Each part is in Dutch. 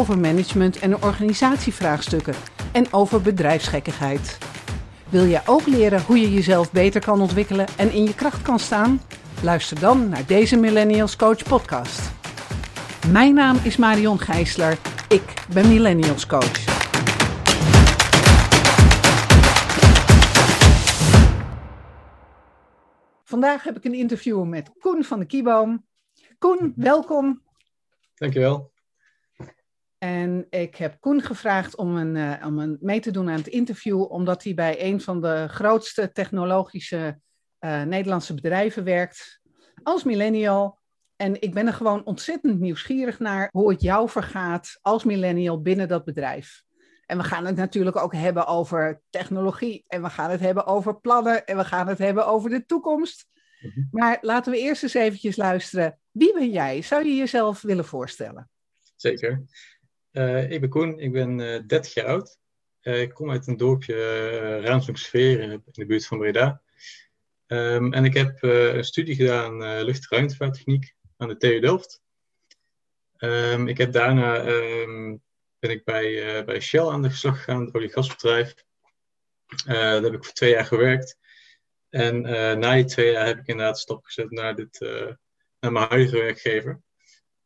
over management en organisatievraagstukken en over bedrijfsgekkigheid. Wil jij ook leren hoe je jezelf beter kan ontwikkelen en in je kracht kan staan? Luister dan naar deze Millennials Coach podcast. Mijn naam is Marion Gijsler. Ik ben Millennials Coach. Vandaag heb ik een interview met Koen van de Kieboom. Koen, welkom. Dankjewel. En ik heb Koen gevraagd om, een, uh, om een, mee te doen aan het interview, omdat hij bij een van de grootste technologische uh, Nederlandse bedrijven werkt als millennial. En ik ben er gewoon ontzettend nieuwsgierig naar hoe het jou vergaat als millennial binnen dat bedrijf. En we gaan het natuurlijk ook hebben over technologie. En we gaan het hebben over plannen. En we gaan het hebben over de toekomst. Mm-hmm. Maar laten we eerst eens eventjes luisteren. Wie ben jij? Zou je jezelf willen voorstellen? Zeker. Uh, ik ben Koen, ik ben uh, 30 jaar oud. Uh, ik kom uit een dorpje uh, in de buurt van Breda. Um, en ik heb een studie gedaan lucht- en ruimtevaarttechniek aan de TU Delft. Um, ik heb daarna um, ben ik bij, bij Shell aan de slag gegaan, het oliegasbedrijf. daar heb ik voor twee jaar gewerkt. En na die twee jaar heb ik inderdaad stap gezet naar, dit, naar mijn huidige werkgever.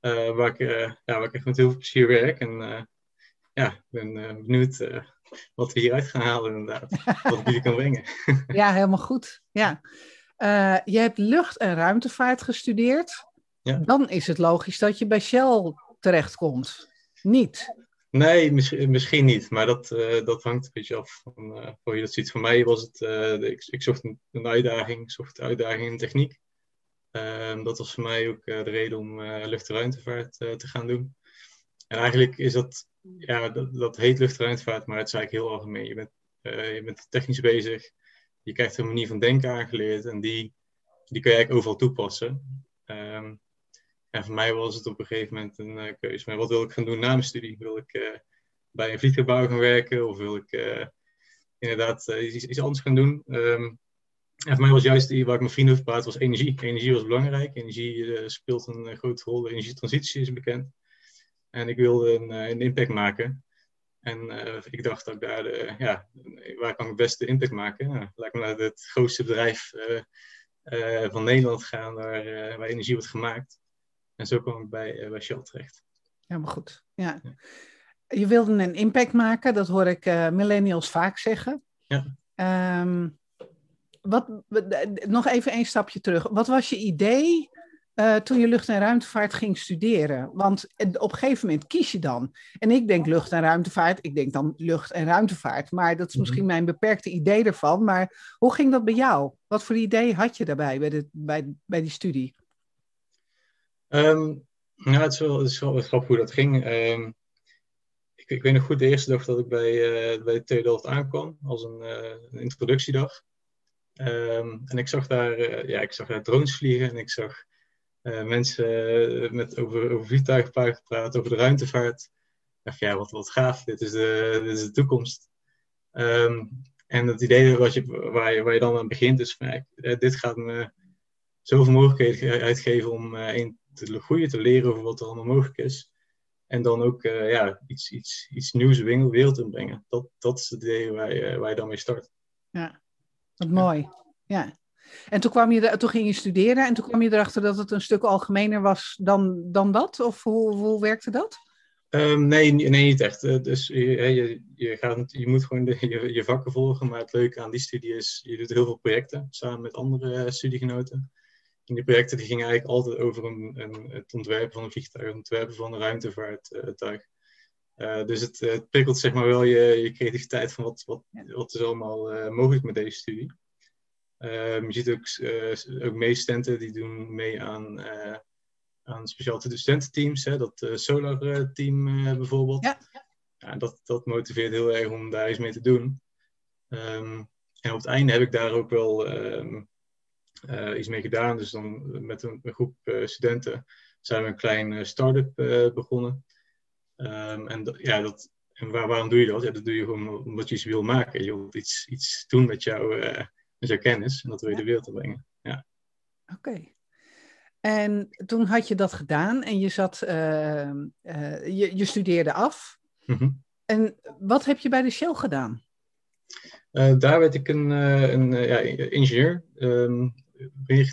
Uh, waar, ik, uh, ja, waar ik echt met heel veel plezier werk. En uh, ja, ik ben benieuwd wat we hieruit gaan halen inderdaad. wat ik jullie kan brengen. ja, helemaal goed. Ja. je hebt lucht- en ruimtevaart gestudeerd. Ja. Dan is het logisch dat je bij Shell terechtkomt. Niet? Nee, misschien, misschien niet. Maar dat, dat hangt een beetje af van hoe je dat ziet. Voor mij was het, ik, ik zocht een, een uitdaging. Ik zocht uitdaging in techniek. Um, dat was voor mij ook uh, de reden om uh, lucht- en ruimtevaart uh, te gaan doen. En eigenlijk is dat, ja, dat, dat heet lucht- en ruimtevaart, maar het is eigenlijk heel algemeen. Je bent, je bent technisch bezig, je krijgt een manier van denken aangeleerd en die, die kun je eigenlijk overal toepassen. Um, en voor mij was het op een gegeven moment een keuze. Maar wat wil ik gaan doen na mijn studie? Wil ik bij een vliegtuigbouw gaan werken of wil ik inderdaad iets, iets, anders gaan doen? Um, en voor mij was juist die, waar ik met vrienden over praat, was energie. Energie was belangrijk. Energie uh, speelt een uh, grote rol. De energietransitie is bekend. En ik wilde een, uh, een impact maken. En ik dacht dat ik daar, ja, waar kan ik het beste impact maken? Nou, laat ik naar het grootste bedrijf van Nederland gaan, waar, waar energie wordt gemaakt. En zo kwam ik bij, bij Shell terecht. Helemaal goed, ja. ja. Je wilde een impact maken, dat hoor ik millennials vaak zeggen. Ja. Um, wat, nog even een stapje terug. Wat was je idee uh, toen je lucht- en ruimtevaart ging studeren? Want op een gegeven moment kies je dan. En ik denk lucht- en ruimtevaart, ik denk dan lucht- en ruimtevaart. Maar dat is misschien mijn beperkte idee ervan. Maar hoe ging dat bij jou? Wat voor idee had je daarbij bij, de, bij, bij die studie? Um, nou, het is wel, het is wel grappig hoe dat ging. Um, ik, ik, weet nog goed de eerste dag dat ik bij, uh, bij Delft aankwam, als een, uh, een introductiedag. Um, en ik zag daar, uh, ja, ik zag daar drones vliegen en ik zag uh, mensen met, over, over praten, over de ruimtevaart. Ik dacht, ja, wat, wat gaaf, dit is de, dit is de toekomst. Um, en het idee wat je, waar, je, waar je dan aan begint is van, eh, dit gaat me zoveel mogelijkheden uitgeven om een, te groeien, te leren over wat er allemaal mogelijk is. En dan ook ja, iets, iets, iets nieuws de wereld inbrengen. Dat, dat is het idee waar je, waar je dan mee start. Ja. Wat mooi. Ja. En toen, kwam je, toen ging je studeren en toen kwam je erachter dat het een stuk algemener was dan, dan dat? Of hoe, hoe werkte dat? Um, nee, nee, niet echt. Dus je, je, je, gaat, je moet gewoon de, je, je vakken volgen. Maar het leuke aan die studie is, je doet heel veel projecten samen met andere studiegenoten. En die projecten die gingen eigenlijk altijd over een, een, het ontwerpen van een vliegtuig, het ontwerpen van een ruimtevaartuig. Uh, dus het, het, prikkelt zeg maar wel je, je creativiteit van wat, wat, wat is allemaal uh, mogelijk met deze studie. Uh, je ziet ook, ook meestudenten die doen mee aan, aan speciaal studententeams, hè, dat Solar team bijvoorbeeld. Ja. ja dat, dat motiveert heel erg om daar iets mee te doen. Ehm, en op het einde heb ik daar ook wel ehm, eh, iets mee gedaan. Dus dan met een, groep studenten zijn we een klein start-up begonnen. Um, en ja, dat, en waar, waarom doe je dat? Ja, dat doe je gewoon omdat je iets wil maken. Je wilt iets, iets doen met, jou, met jouw kennis en dat wil je de wereld brengen. Ja. Oké. En toen had je dat gedaan en je, zat, uh, uh, je, je studeerde af. Mm En wat heb je bij de Shell gedaan? Uh, daar werd ik een, een ja, ingenieur, um,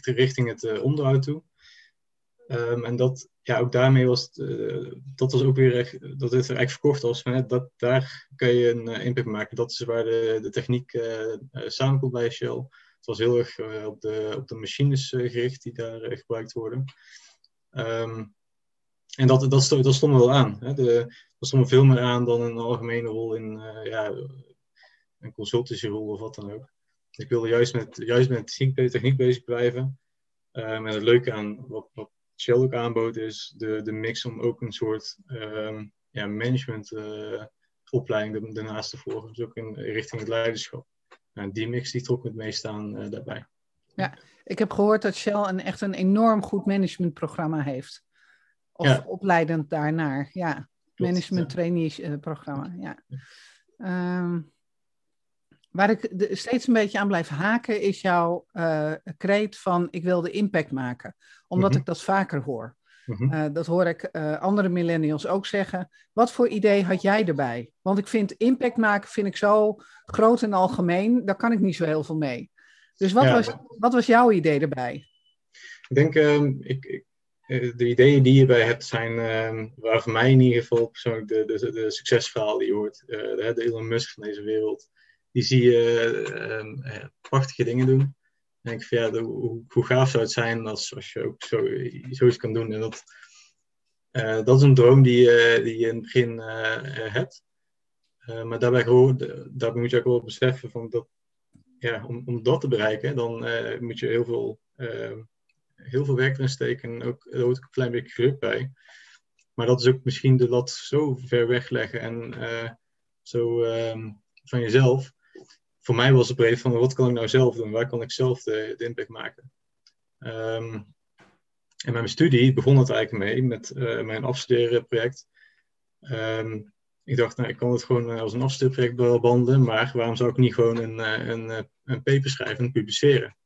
richting het onderhoud toe. Um, en dat, ja, ook daarmee was het, dat was ook weer echt, dat het er eigenlijk verkocht als van, dat, daar kan je een impact maken. Dat is waar de, de techniek samenkomt bij Shell. Het was heel erg op, de, op de machines gericht die daar gebruikt worden. Um, en dat, dat, stond, dat stond wel aan. Hè. De, dat stond veel meer aan dan een algemene rol in ja, een consultancyrol of wat dan ook. Ik wilde juist met, juist met techniek, techniek bezig blijven. Um, en het leuke aan wat, wat Shell ook aanbood is de, de mix om ook een soort um, ja, management opleiding daarnaast te volgen. Dus ook in richting het leiderschap. Nou, die mix die trok het meest aan uh, daarbij. Ja, ik heb gehoord dat Shell een, echt een enorm goed managementprogramma heeft. Of ja. opleidend daarnaar, ja. Management ja. uh, programma, ja. Um, waar ik de, steeds een beetje aan blijf haken is jouw uh, kreet van ik wil de impact maken. Omdat mm -hmm. ik dat vaker hoor. Mm-hmm. Uh, dat hoor ik uh, andere millennials ook zeggen. Wat voor idee had jij erbij? Want ik vind impact maken vind ik zo groot en algemeen. Daar kan ik niet zo heel veel mee. Dus wat, ja, was, wat was jouw idee erbij? Ik denk, uh, ik, ik, eh, de ideeën die je erbij hebt zijn, ehm, waar voor mij in ieder geval persoonlijk de, de, de succesverhaal die je hoort. de, de Elon Musk van deze wereld. Die zie je ehm, prachtige dingen doen denk ik van ja, hoe, hoe, gaaf zou het zijn als, als je ook zo, zoiets kan doen. En dat, uh, dat is een droom die, die je in het begin uh, hebt. maar daarbij, daarbij moet je ook wel beseffen van dat, ja, om, om dat te bereiken, dan moet je heel veel, heel veel werk erin steken. En ook, er hoort ook een klein beetje geluk bij. Maar dat is ook misschien de lat zo ver wegleggen en zo um, van jezelf voor mij was het breed van wat kan ik nou zelf doen? Waar kan ik zelf de, de impact maken? Um, en mijn studie begon het eigenlijk mee met uh, mijn afstuderenproject. Um, ik dacht, nou, ik kan het gewoon als een afstudeerproject behandelen, maar waarom zou ik niet gewoon een, eh, een, een, paper schrijven en publiceren?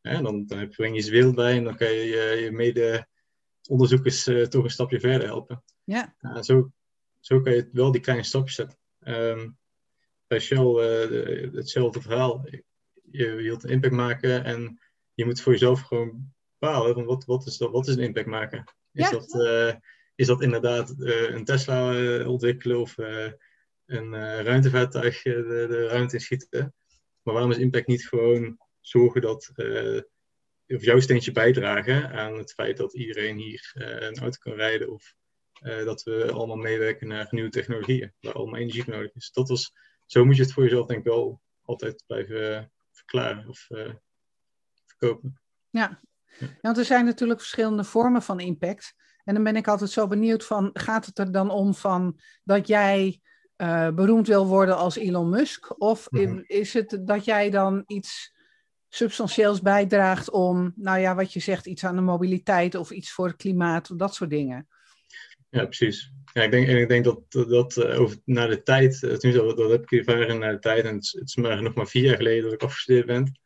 Dan, dan breng je ze wereld bij en dan kan je je, je mede-onderzoekers uh, toch een stapje verder helpen. Ja. Uh, zo, zo kan je wel die kleine stapjes zetten. Um, bij Shell uh, hetzelfde verhaal. Je, wilt een impact maken en je moet voor jezelf gewoon bepalen van wat, wat, is, dat, wat is een impact maken. Is, ja. dat, uh, is dat inderdaad uh, een Tesla ontwikkelen of een ruimtevaartuig de, de ruimte in schieten? Maar waarom is impact niet gewoon zorgen dat, of jouw steentje bijdragen aan het feit dat iedereen hier een auto kan rijden of dat we allemaal meewerken naar nieuwe technologieën waar allemaal energie nodig is. Dat was zo moet je het voor jezelf denk ik wel altijd blijven uh, verklaren of uh, verkopen. Ja. ja, want er zijn natuurlijk verschillende vormen van impact. En dan ben ik altijd zo benieuwd van, gaat het er dan om van dat jij uh, beroemd wil worden als Elon Musk? Of -hmm. is het dat jij dan iets substantieels bijdraagt om, nou ja, wat je zegt, iets aan de mobiliteit of iets voor het klimaat, of dat soort dingen? Ja, precies. Ja, ik denk, en ik denk dat, dat uh, over, naar de tijd, uh, dat, dat heb ik ervaren naar de tijd, en het, is maar nog maar vier jaar geleden dat ik afgestudeerd ben.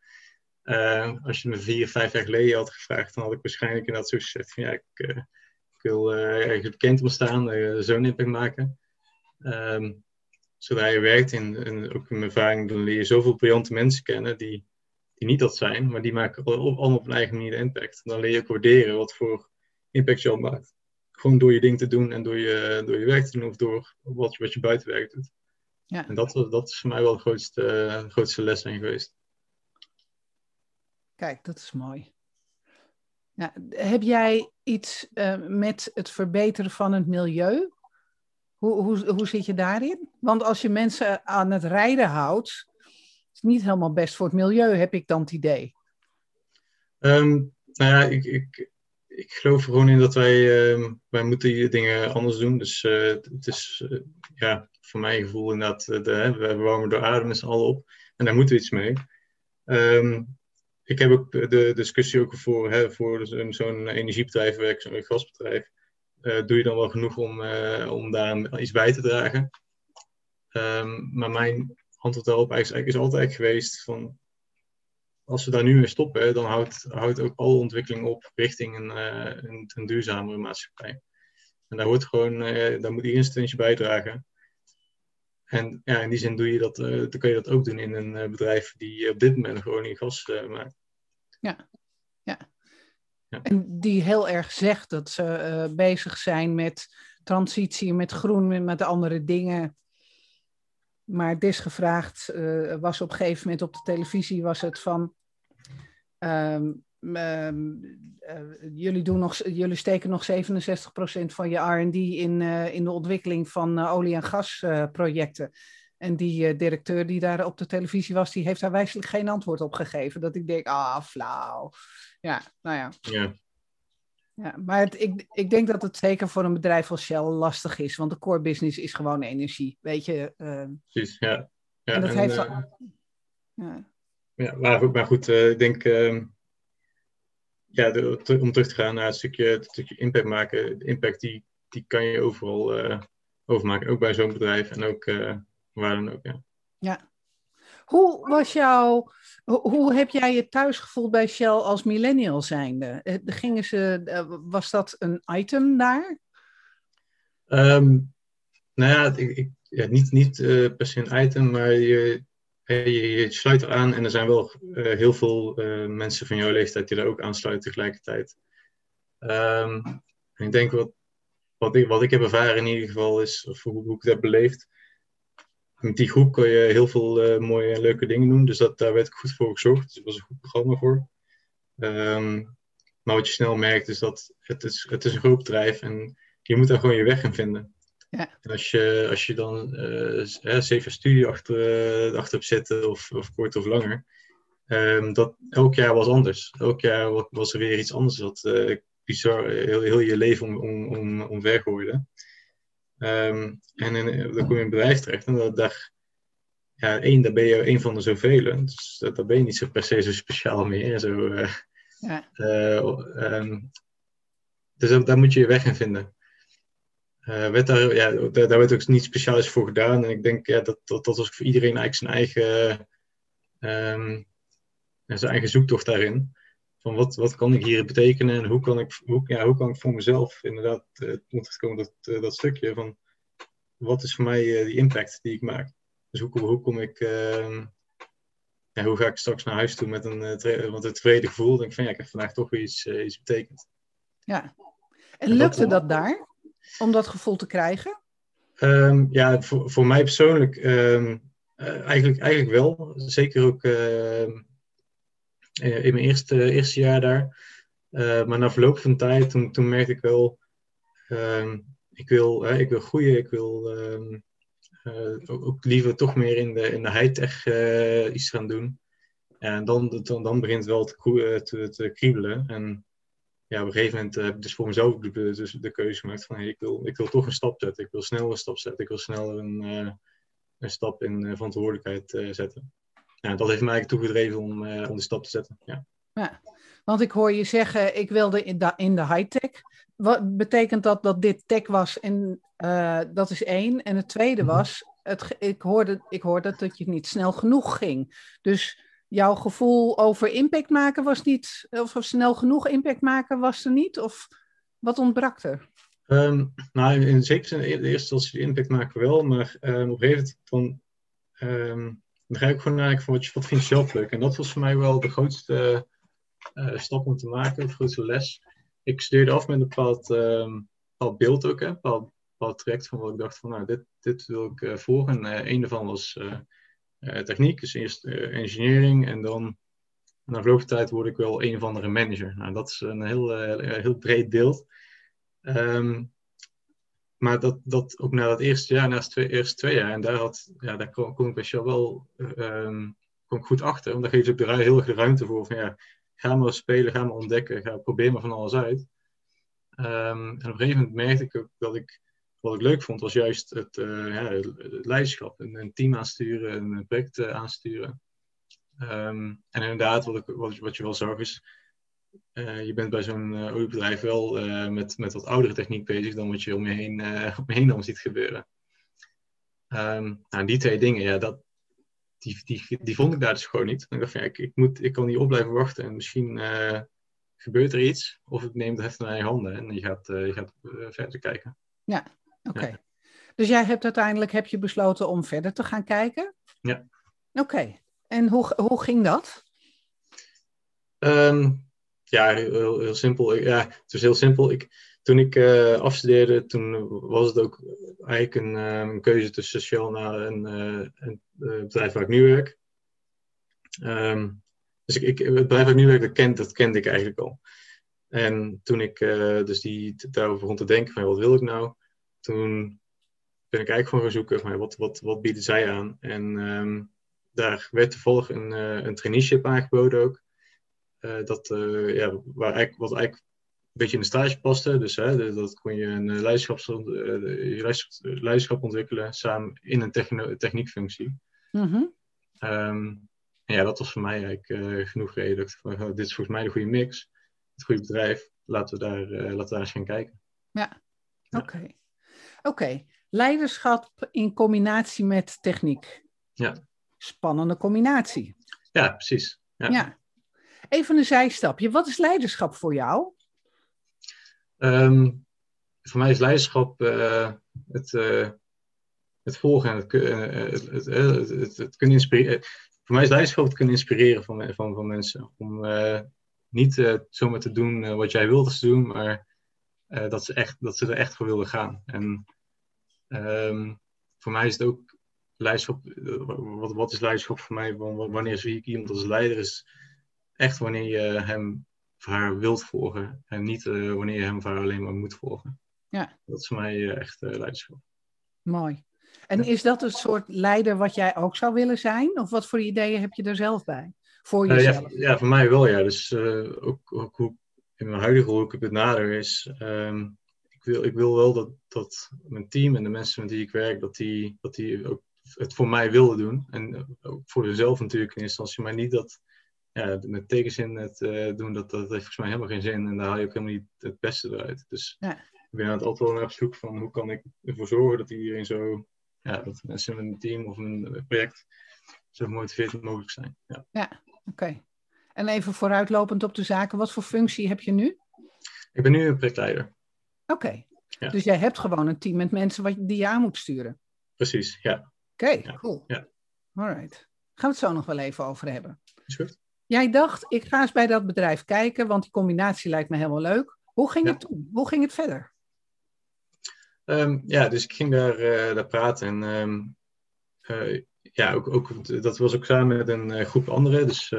Uh, als je me vier, vijf jaar geleden had gevraagd, dan had ik waarschijnlijk inderdaad zo gezegd van ja, ik, ik wil ergens bekend ontstaan, zo'n impact maken. Um, zodra je werkt, en, en ook in mijn ervaring, dan leer je zoveel briljante mensen kennen die, die niet dat zijn, maar die maken allemaal op hun eigen manier impact. Dan leer je ook waarderen wat voor impact je al maakt gewoon door je ding te doen en door je, door je werk te doen of door wat, wat je buiten werk doet. Ja. En dat, dat is voor mij wel de grootste, grootste les zijn geweest. Kijk, dat is mooi. Ja, heb jij iets uh, met het verbeteren van het milieu? Hoe, hoe, hoe zit je daarin? Want als je mensen aan het rijden houdt, is het niet helemaal best voor het milieu, heb ik dan het idee. Um, nou ja, ik, ik, ik geloof gewoon in dat wij, uh, wij moeten dingen anders doen. Dus uh, het is uh, ja, voor mijn gevoel inderdaad, de, hè, we warmen door adem z'n allen op. En daar moeten we iets mee. Ehm, ik heb ook de discussie ook voor, hè, voor zo'n energiebedrijf werk, zo'n gasbedrijf. Doe je dan wel genoeg om, om daar iets bij te dragen? Um, maar mijn antwoord daarop is, is altijd geweest van als we daar nu mee stoppen, dan houdt, houdt ook alle ontwikkeling op richting een, uh, een, een, duurzamere maatschappij. En daar, hoort gewoon, uh, daar moet iedereen steentje bijdragen. En ja, in die zin doe je dat, uh, dan kun je dat ook doen in een bedrijf die op dit moment gewoon in gas maakt. Ja. ja. Ja. En die heel erg zegt dat ze bezig zijn met transitie, met groen, met andere dingen maar desgevraagd uh, was op een gegeven moment op de televisie was het van um, jullie, doen nog, jullie steken nog 67% van je R&D in, uh, in de ontwikkeling van olie- en gasprojecten. en die directeur die daar op de televisie was, die heeft daar wijselijk geen antwoord op gegeven. Dat ik denk, ah, flauw. Ja, nou ja. Ja, ja, maar het, ik, ik denk dat het zeker voor een bedrijf als Shell lastig is, want de core business is gewoon energie, weet je. Uh, Precies, ja. ja en dat heeft ja. Ja, maar, maar goed, uh, ik denk, uh, ja, de, om terug te gaan naar het stukje, het stukje impact maken, de impact die, die kan je overal overmaken, ook bij zo'n bedrijf en ook waar dan ook, ja. Ja, hoe was jouw, hoe heb jij je thuis gevoeld bij Shell als millennial zijnde? Eh, gingen ze, eh, was dat een item daar? Um, nou ja, ik, ik, ja niet, niet uh, per se een item, maar je, je, je, sluit eraan en er zijn wel uh, heel veel uh, mensen van jouw leeftijd die er ook aansluiten tegelijkertijd. Um, ik denk wat, wat, ik, wat ik heb ervaren in ieder geval is, of hoe, hoe ik dat heb beleefd, met die groep kon je heel veel uh, mooie en leuke dingen doen. Dus dat, daar werd ik goed voor gezorgd. Dus er was een goed programma voor. Um, maar wat je snel merkt is dat het is, het is een groot bedrijf en je moet daar gewoon je weg in vinden. Ja. En als je, als je dan uh, zeven studie achter, uh, achter hebt zitten, of, of kort of langer, um, dat elk jaar was anders. Elk jaar was er weer iets anders wat uh, bizar, heel, heel je leven om, om, om, omvergooide. Um, en in, dan kom je in een bedrijf terecht en dat, daar, ja, één, daar ben je een van de zoveel. Dus dat, daar ben je niet zo per se zo speciaal meer. Zo, uh, ja. Um, dus daar moet je je weg in vinden. Uh, werd daar, ja, daar, daar, werd ook niet speciaal voor gedaan. En ik denk ja, dat, dat, dat was voor iedereen eigenlijk zijn eigen, um, zijn eigen zoektocht daarin. Van wat, wat kan ik hier betekenen en hoe kan ik, hoe, ja, hoe kan ik voor mezelf inderdaad uh, komen dat, uh, dat stukje van wat is voor mij uh, die impact die ik maak. Dus hoe, hoe kom ik, ehm, ja, hoe ga ik straks naar huis toe met een, want een tevreden gevoel. Denk ik van ja, ik heb vandaag toch weer iets, iets betekend. Ja, en lukte dat, daar om dat gevoel te krijgen? Um, ja, voor, voor mij persoonlijk um, eigenlijk, eigenlijk wel. Zeker ook eh, in mijn eerste, eerste jaar daar. Eh, maar na verloop van tijd, toen, toen merkte ik wel, ehm, ik, wil, ik wil groeien, ik wil ehm, eh, ook, ook, liever toch meer in de, in de high-tech iets gaan doen. En dan, dan, dan begint het wel te, te, te kriebelen. En ja, op een gegeven moment heb ik dus voor mezelf de, dus de keuze gemaakt van hey, ik, wil, ik wil toch een stap zetten. Ik wil snel een stap zetten. Ik wil snel een, een stap in verantwoordelijkheid zetten ja, dat heeft mij toegedreven om, om de stap te zetten. Ja. ja. Want ik hoor je zeggen, ik wilde in de, in de high-tech. Wat betekent dat dat dit tech was? En dat is één. En het tweede mhm. was, het, ik, hoorde, ik hoorde dat je niet snel genoeg ging. Dus jouw gevoel over impact maken was niet, of snel genoeg impact maken was er niet? Of wat ontbrak er? Um, nou, in zekere zin, in eerste instantie impact maken wel, maar um, op een gegeven moment van, um, dan ga ik gewoon naar van wat, wat vind je zelf leuk. En dat was voor mij wel de grootste uh, stap om te maken, de grootste les. Ik studeerde af met een bepaald, beeld ook, hè, een bepaald, bepaald traject van wat ik dacht van, nou, dit, dit wil ik uh, volgen. En een daarvan was techniek, dus eerst engineering en dan na verloop van tijd word ik wel een of andere manager. Nou, dat is een heel, heel breed beeld. Um, maar dat, dat ook na het eerste jaar, na het eerste twee jaar, en daar, had, ja, daar kom ik bij wel um, ik goed achter. Want daar geef je ook heel de ruimte voor. Van, ja, ga maar spelen, ga maar ontdekken, ga, probeer maar van alles uit. Um, en op een gegeven moment merkte ik ook dat ik, wat ik leuk vond, was juist het, het leiderschap. Een, een, team aansturen, een project uh, aansturen. Ehm, en inderdaad, wat, ik, wat, je wel zag is, je bent bij zo'n oliebedrijf wel met, met wat oudere techniek bezig dan wat je om je heen, om je heen dan ziet gebeuren. Um, nou, die twee dingen, ja, dat, die, die, die vond ik daar dus gewoon niet. Ik dacht van, ja, ik, ik, moet, ik kan niet op blijven wachten en misschien gebeurt er iets. Of ik neem het heft naar je handen en je gaat, je gaat verder kijken. Ja, oké. Ja. Dus jij hebt uiteindelijk heb je besloten om verder te gaan kijken? Ja. Oké. En hoe, hoe ging dat? Um, ja, heel, heel simpel. Ja, het was heel simpel. Ik, toen ik uh, afstudeerde, toen was het ook eigenlijk een, een keuze tussen Shell een, uh, een bedrijf waar ik nu werk. Um, dus ik, ik, het bedrijf waar ik nu werk, dat, kent, dat kende ik eigenlijk al. En toen ik dus die, daarover begon te denken van wat wil ik nou, toen ben ik eigenlijk gewoon gaan zoeken van wat, wat, wat bieden zij aan. En um, daar werd toevallig een, een traineeship aangeboden ook. Uh, dat, uh, ja, waar eigenlijk, wat eigenlijk een beetje in de stage paste. Dus hè, dat kon je een leiderschap, leiderschap ontwikkelen samen in een techniekfunctie. Mm -hmm. um, en ja, dat was voor mij eigenlijk genoeg reden. Van, dit is volgens mij de goede mix, het goede bedrijf. Laten we daar, laten we daar eens gaan kijken. Ja, oké. Ja. Oké, okay. Leiderschap in combinatie met techniek. Ja. Spannende combinatie. Ja, precies. Ja. ja. Even een zijstapje. Wat is leiderschap voor jou? Um, voor mij is leiderschap uh, het, uh, het volgen en het, het, het, het, het, kunnen inspireren. Voor mij is leiderschap het kunnen inspireren van, van, van mensen. Om niet zomaar te doen wat jij wilt doen, maar dat, ze echt, dat ze er echt voor willen gaan. En um, voor mij is het ook leiderschap. Wat, wat is leiderschap voor mij? Wanneer zie ik iemand als leider is? echt wanneer je hem of haar wilt volgen en niet uh, wanneer je hem of haar alleen maar moet volgen. Ja. Dat is voor mij echt leiderschap. Mooi. En is dat het soort leider wat jij ook zou willen zijn? Of wat voor ideeën heb je er zelf bij? Voor jezelf? Ja, ja, voor mij wel, ja. Dus ook, ook hoe in mijn huidige rol ik het nader is. Um, ik, wil, ik wil wel dat, dat mijn team en de mensen met wie ik werk, dat die, dat die ook het voor mij willen doen. En ook voor zichzelf natuurlijk in eerste instantie, maar niet dat ja, met tegenzin het uh, doen, dat, dat heeft volgens mij helemaal geen zin. En daar haal je ook helemaal niet het beste eruit. Dus ja. ik ben altijd wel naar op zoek van hoe kan ik ervoor zorgen dat iedereen zo, ja, dat mensen in mijn team of een project zo gemotiveerd mogelijk zijn. Ja, ja oké. Okay. En even vooruitlopend op de zaken, wat voor functie heb je nu? Ik ben nu een projectleider. Oké. Okay. Ja. Dus jij hebt gewoon een team met mensen wat, die je aan moet sturen? Precies, ja. Oké, okay, ja. cool. Ja. Alright. Gaan we het zo nog wel even over hebben. Is goed. Jij dacht, ik ga eens bij dat bedrijf kijken, want die combinatie lijkt me helemaal leuk. Hoe ging ja. het toen? Hoe ging het verder? Um, ja, dus ik ging daar, uh, daar praten en um, uh, ja, ook, ook, dat was ook samen met een uh, groep anderen. Dus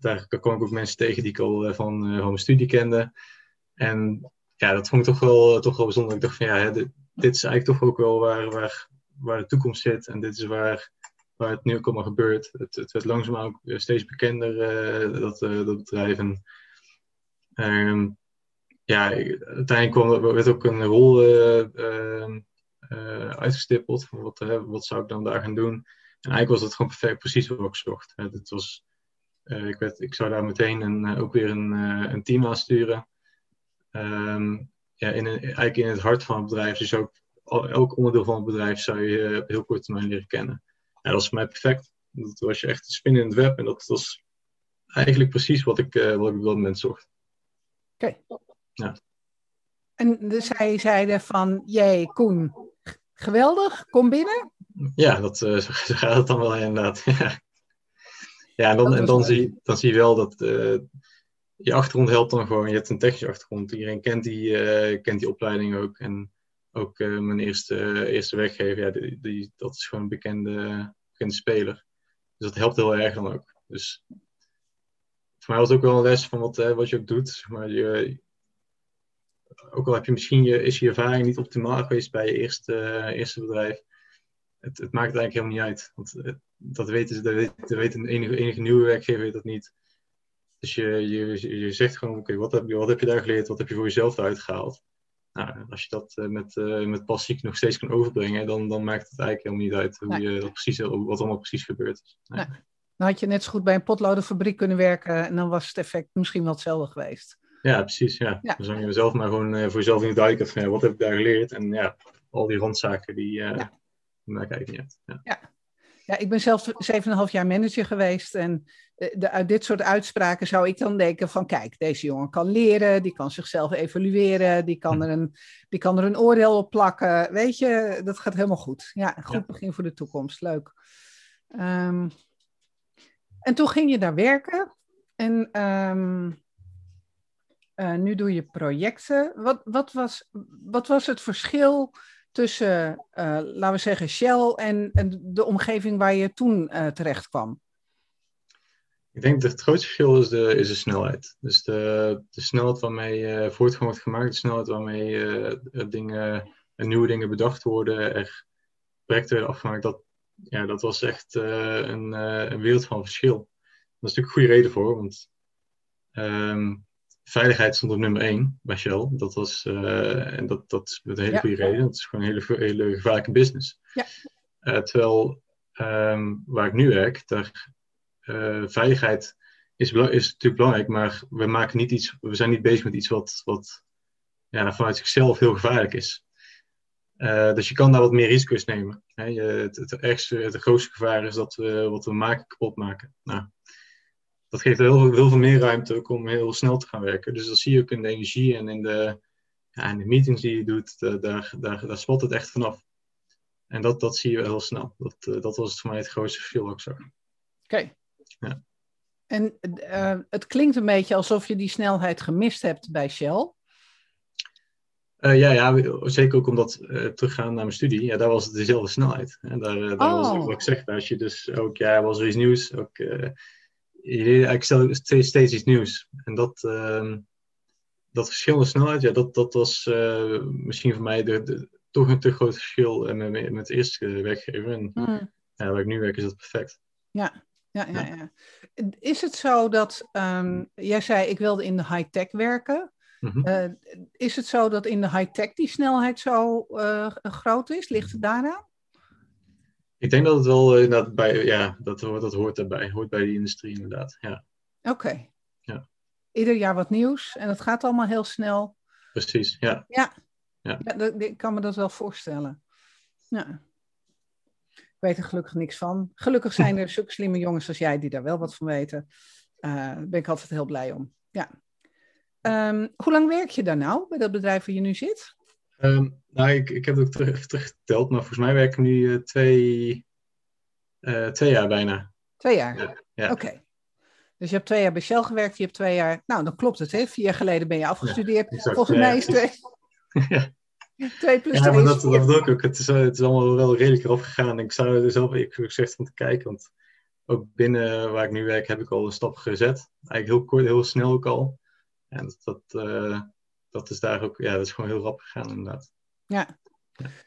daar kwam ik ook mensen tegen die ik al van, van mijn studie kende. En ja, dat vond ik toch wel, toch wel bijzonder. Ik dacht van ja, hè, dit, is eigenlijk toch ook wel waar, waar, waar de toekomst zit. En dit is waar, waar het nu ook allemaal gebeurt. Het, het werd langzaam ook steeds bekender, dat, dat bedrijf. En, uh, ja, uiteindelijk kwam, werd ook een rol uh, uitgestippeld van wat, wat zou ik dan daar gaan doen. En eigenlijk was dat gewoon perfect, precies wat ik zocht. Het was, ik, werd, ik zou daar meteen een, ook weer een, een team aansturen. Um, ja, in een, eigenlijk in het hart van het bedrijf. Dus ook elk onderdeel van het bedrijf zou je op heel korte termijn leren kennen ja, dat was voor mij perfect. Dat was je echt een spin in het web en dat was eigenlijk precies wat ik, uh, wat ik op dat moment zocht. Oké. Okay. Ja. En dus zij zeiden van, jee, Koen, geweldig, kom binnen. Ja, dat, uh, zo gaat het dan wel inderdaad. ja, en dan, en dan, zie, dan zie je wel dat uh, je achtergrond helpt dan gewoon. Je hebt een technische achtergrond. Iedereen kent die, uh, kent die opleiding ook. En ook uh, mijn eerste, eerste weggever, ja, die, die, dat is gewoon een bekende, bekende speler. Dus dat helpt heel erg dan ook. Dus voor mij was het ook wel een les van wat, wat je ook doet. Maar je, ook al heb je misschien je, is je ervaring niet optimaal geweest bij je eerste, eerste bedrijf. Het, het, maakt eigenlijk helemaal niet uit. Want dat weten ze, dat weet, dat weet een enige, enige nieuwe werkgever weet dat niet. Dus je, je, je zegt gewoon, oké, okay, wat, heb je, wat heb je daar geleerd? Wat heb je voor jezelf eruit gehaald? nou, als je dat uh, met, uh, met passie nog steeds kan overbrengen, dan, dan maakt het eigenlijk helemaal niet uit hoe je dat precies, wat allemaal precies gebeurt. Nee. Dan had je net zo goed bij een potlodenfabriek kunnen werken en dan was het effect misschien wel hetzelfde geweest. Ja, precies. Ja. ja. Dan zou je zelf maar gewoon voor jezelf in de van wat heb ik daar geleerd. En ja, al die randzaken die, uh, ja. Maakt eigenlijk niet uit. Ja. ja. Ja, ik ben zelf 7,5 jaar manager geweest. En de, uit dit soort uitspraken zou ik dan denken van... kijk, deze jongen kan leren, die kan zichzelf evalueren... die kan er een, die kan er een oordeel op plakken. Weet je, dat gaat helemaal goed. Ja, een goed begin voor de toekomst. Leuk. Um, en toen ging je daar werken. En um, uh, nu doe je projecten. Wat, wat, was, wat was het verschil tussen, uh, laten we zeggen, Shell en, en, de omgeving waar je toen uh, terecht kwam? Ik denk dat het grootste verschil is de, is de snelheid. Dus de, de snelheid waarmee uh, voortgang wordt gemaakt, de snelheid waarmee dingen, nieuwe dingen bedacht worden, er projecten worden afgemaakt, dat, ja, dat was echt een, een wereld van verschil. Dat is natuurlijk een goede reden voor, want um, veiligheid stond op nummer 1 bij Shell. Dat was, uh, en dat, dat met een hele goede reden. Dat is gewoon een hele, hele gevaarlijke business. Ja. Uh, terwijl um, waar ik nu werk, daar, uh, veiligheid is, is natuurlijk belangrijk, maar we, maken niet iets, we zijn niet bezig met iets wat, wat ja, vanuit zichzelf heel gevaarlijk is. dus je kan daar wat meer risico's nemen. Hè? Je, het, het, ergste, het grootste gevaar is dat we wat we maken kapot maken. Nou, dat geeft heel, heel veel meer ruimte ook om heel snel te gaan werken. Dus dat zie je ook in de energie en in de, ja, in de meetings die je doet. daar, daar, daar spot het echt vanaf. En dat, dat zie je heel snel. Dat, uh, dat was voor mij het grootste verschil ook zo. Oké. Okay. Ja. En uh, het klinkt een beetje alsof je die snelheid gemist hebt bij Shell. Uh, ja, ja, zeker ook omdat uh, teruggaan naar mijn studie, ja, daar was het dezelfde snelheid. En daar, daar oh. was wat ik zeg, als je dus ook, ja, was er iets nieuws, ook ik stel steeds, steeds iets nieuws. En dat, uh, dat verschil in snelheid, ja, dat, dat was uh, misschien voor mij de, de, toch een te groot verschil met, met, met de eerste werkgever. En mm. ja, waar ik nu werk is dat perfect. Ja, ja, ja, ja. Is het zo dat, um, jij zei ik wilde in de high-tech werken. Mm -hmm. uh, is het zo dat in de high-tech die snelheid zo uh, groot is? Ligt het daaraan? Ik denk dat het wel uh, inderdaad bij, ja, dat, dat hoort daarbij, hoort bij die industrie inderdaad. Ja. Oké. Okay. Ja. Ieder jaar wat nieuws en het gaat allemaal heel snel. Precies, ja. Ja, ja. ja dat, ik kan me dat wel voorstellen. Ja. Ik weet er gelukkig niks van. Gelukkig zijn er zulke slimme jongens als jij die daar wel wat van weten. Uh, daar ben ik altijd heel blij om. Ja. Um, hoe lang werk je daar nou, bij dat bedrijf waar je nu zit? Um, nou, ik, ik heb het ook terug, teruggeteld, maar volgens mij werken we nu uh, twee, uh, twee jaar bijna. Twee jaar? Ja. ja. Oké. Dus je hebt twee jaar bij Shell gewerkt, je hebt twee jaar... Nou, dan klopt het, hè? Vier jaar geleden ben je afgestudeerd. Ja, volgens mij is twee... ja. Twee plus ja, maar dat, dat bedoel ik ook. Het is, het is allemaal wel redelijk erop gegaan. Ik zou er zelf ik gezegd om te kijken, want ook binnen waar ik nu werk heb ik al een stap gezet. Eigenlijk heel kort, heel snel ook al. En dat, dat, uh, dat is daar ook, ja, dat is gewoon heel rap gegaan inderdaad. Ja.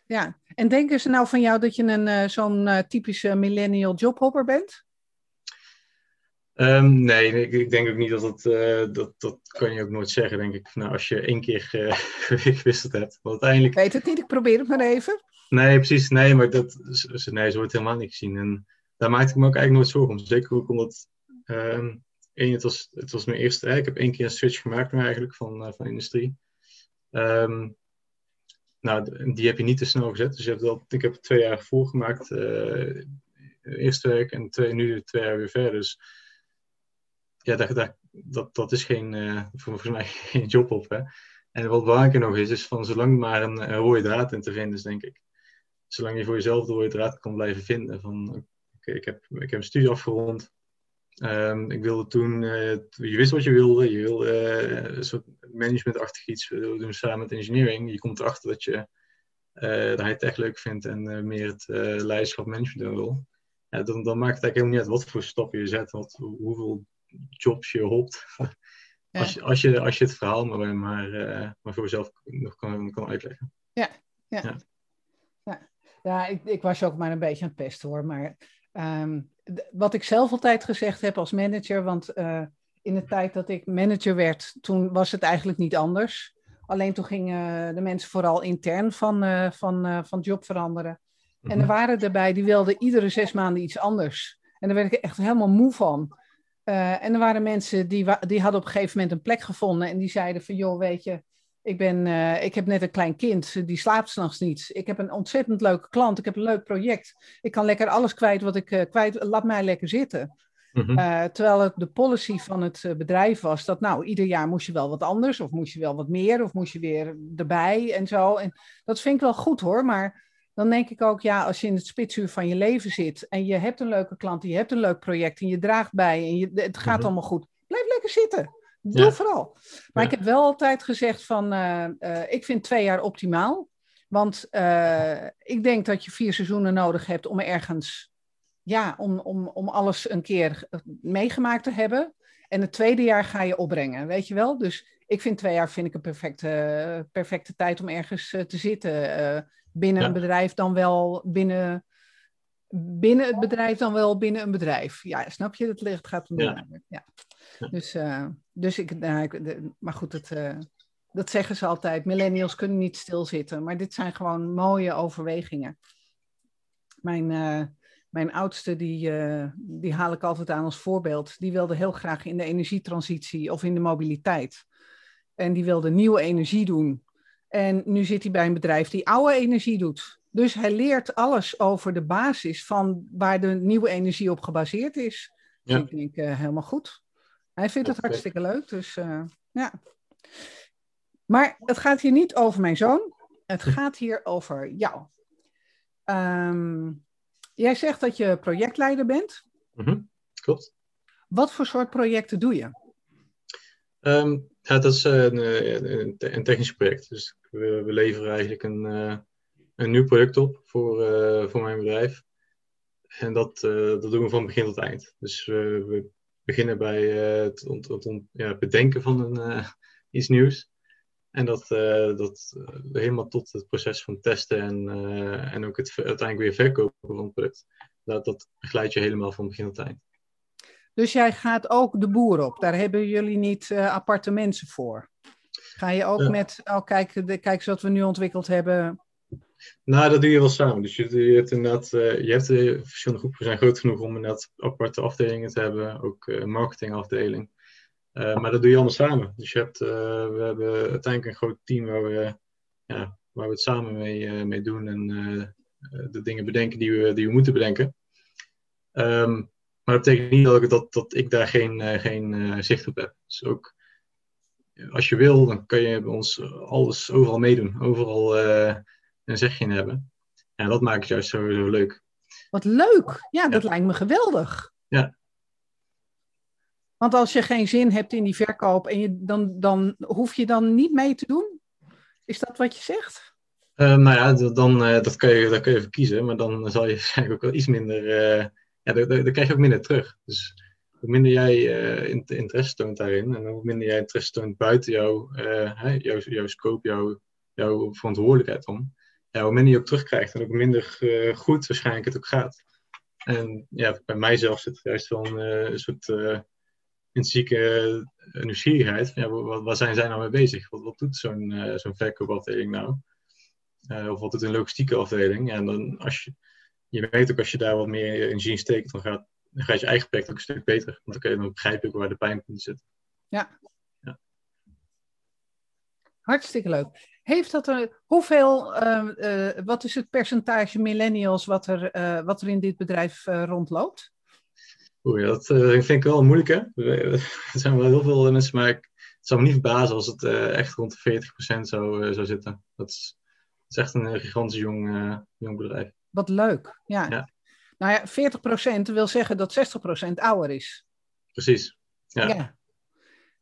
ja. En denken ze nou van jou dat je een uh, zo'n uh, typische millennial jobhopper bent? Um, nee, ik, ik, denk ook niet dat het, uh, dat, dat kan je ook nooit zeggen, denk ik. Nou, als je één keer gewisseld hebt. Want uiteindelijk... Ik weet het niet, ik probeer het maar even. Nee, precies. Nee, maar dat, nee, zo wordt helemaal niet gezien. En daar maakte ik me ook eigenlijk nooit zorgen om. Zeker ook omdat, um, één, het was, het was mijn eerste, ik heb één keer een switch gemaakt nu eigenlijk van, van industrie. Um, nou, die heb je niet te snel gezet. Dus je hebt ik heb twee jaar volgemaakt. Uh, eerste werk en twee, nu twee jaar weer verder. Dus ja, dat, dat, is geen, uh, volgens mij geen job op. Hè? En wat belangrijker nog is, is van zolang maar een, rode draad in te vinden is, denk ik. Zolang je voor jezelf de rode draad kan blijven vinden. Van, ik, heb, ik heb een studie afgerond. Um, ik wilde toen, uh, je wist wat je wilde, je wilde uh, een soort managementachtig iets we doen samen met engineering. Je komt erachter dat je uh, de high-tech leuk vindt en meer het leiderschap management wil. Ja, dan, dan maakt het eigenlijk helemaal niet uit wat voor stappen je zet, wat, hoeveel jobs je hopt. Ja. Als, je, als, je, als je het verhaal maar, maar, maar voor jezelf nog kan, kan uitleggen. Ja, ja. ja. ja. ja ik, ik was ook maar een beetje aan het pesten hoor, maar um, wat ik zelf altijd gezegd heb als manager, want uh, in de tijd dat ik manager werd, toen was het eigenlijk niet anders. Alleen toen gingen de mensen vooral intern van, uh, van, uh, van job veranderen. En er mhm. waren erbij die wilden iedere zes maanden iets anders. En daar werd ik echt helemaal moe van. En er waren mensen die, die hadden op een gegeven moment een plek gevonden en die zeiden van, joh, weet je, ik, ben, uh, ik heb net een klein kind, die slaapt s'nachts niet. Ik heb een ontzettend leuke klant, ik heb een leuk project. Ik kan lekker alles kwijt wat ik uh, kwijt, laat mij lekker zitten. Mm -hmm. terwijl het de policy van het bedrijf was dat, nou, ieder jaar moest je wel wat anders, of moest je wel wat meer, of moest je weer erbij en zo. En dat vind ik wel goed hoor, maar dan denk ik ook, ja, als je in het spitsuur van je leven zit en je hebt een leuke klant, je hebt een leuk project en je draagt bij en je, het gaat mhm. allemaal goed, blijf lekker zitten. Doe vooral. Maar ik heb wel altijd gezegd van, uh, uh, ik vind twee jaar optimaal. Want uh, ik denk dat je vier seizoenen nodig hebt om ergens, ja, om, om, om alles een keer meegemaakt te hebben. En het tweede jaar ga je opbrengen, weet je wel? Dus ik vind twee jaar vind ik een perfecte, perfecte tijd om ergens te zitten binnen een bedrijf dan wel binnen, binnen het bedrijf dan wel binnen een bedrijf. Ja, snap je? Het ligt gaat om ja. ja. Dus, uh, dus ik, nou, ik maar goed, het, uh, dat zeggen ze altijd. Millennials kunnen niet stilzitten, maar dit zijn gewoon mooie overwegingen. Mijn, uh, mijn oudste, die, die haal ik altijd aan als voorbeeld. Die wilde heel graag in de energietransitie of in de mobiliteit. En die wilde nieuwe energie doen. En nu zit hij bij een bedrijf die oude energie doet. Dus hij leert alles over de basis van waar de nieuwe energie op gebaseerd is. Ja. Dus ik denk uh, helemaal goed. Hij vindt het hartstikke leuk, dus uh, ja. Maar het gaat hier niet over mijn zoon. Het gaat hier over jou. Um, jij zegt dat je projectleider bent. Mm -hmm. Klopt. Wat voor soort projecten doe je? Um, ja, dat is een, een, een, technisch project. Dus we, we leveren eigenlijk een, een nieuw product op voor, uh, voor mijn bedrijf. En dat, uh, dat doen we van begin tot eind. Dus we beginnen bij het, ont, het ont, ja, bedenken van een, iets nieuws. En dat, dat helemaal tot het proces van testen en, en ook het uiteindelijk weer verkopen van het product. Dat, dat begeleid je helemaal van begin tot eind. Dus jij gaat ook de boer op. Daar hebben jullie niet aparte mensen voor. Ga je ook met, oh kijk, de, kijk eens wat we nu ontwikkeld hebben. Nou, dat doe je wel samen. Dus je, je hebt inderdaad, uh, je hebt uh, verschillende groepen zijn groot genoeg om inderdaad aparte afdelingen te hebben. Ook een marketingafdeling. maar dat doe je allemaal samen. Dus je hebt, we hebben uiteindelijk een groot team waar we, ja, waar we het samen mee, mee doen. En de dingen bedenken die we, die we moeten bedenken. Um, maar dat betekent niet dat ik, dat, dat ik daar geen, geen zicht op heb. Dus ook als je wil, dan kan je bij ons alles overal meedoen. Overal een zegje in hebben. En dat maakt het juist zo, zo leuk. Wat leuk! Ja, dat lijkt me geweldig. Ja. Want als je geen zin hebt in die verkoop, en je, dan, dan hoef je dan niet mee te doen? Is dat wat je zegt? Uh, nou ja, dan, uh, dat, kan je, dat kun je even kiezen, maar dan zal je waarschijnlijk ook wel iets minder uh, ja, dan, dan, krijg je ook minder terug. Dus hoe minder jij interesse toont daarin en hoe minder jij interesse toont buiten jou, jouw, jouw scope, jouw, jouw verantwoordelijkheid om, ja, hoe minder je ook terugkrijgt en ook minder uh, goed waarschijnlijk het ook gaat. En ja, bij mijzelf zit er juist wel een, een soort intrinsieke nieuwsgierigheid. Van, ja, wat, waar zijn zij nou mee bezig? Wat, wat doet zo'n zo'n verkoopafdeling nou? of wat doet een logistieke afdeling? Ja, en dan als je je weet ook als je daar wat meer energie in steekt, dan gaat, dan gaat je eigen project ook een stuk beter. Want dan dan begrijpen waar de pijnpunten zitten. Ja. ja. Hartstikke leuk. Heeft dat er, hoeveel, uh, uh, wat is het percentage millennials wat er, uh, wat er in dit bedrijf rondloopt? Oeh, dat vind ik wel moeilijk hè. Er zijn wel heel veel mensen, maar ik, het zou me niet verbazen als het echt rond de 40% zou, zou zitten. Dat is, dat is echt een gigantisch jong, jong bedrijf. Wat leuk, ja. ja. Nou ja, 40% wil zeggen dat 60% ouder is. Precies, ja. ja.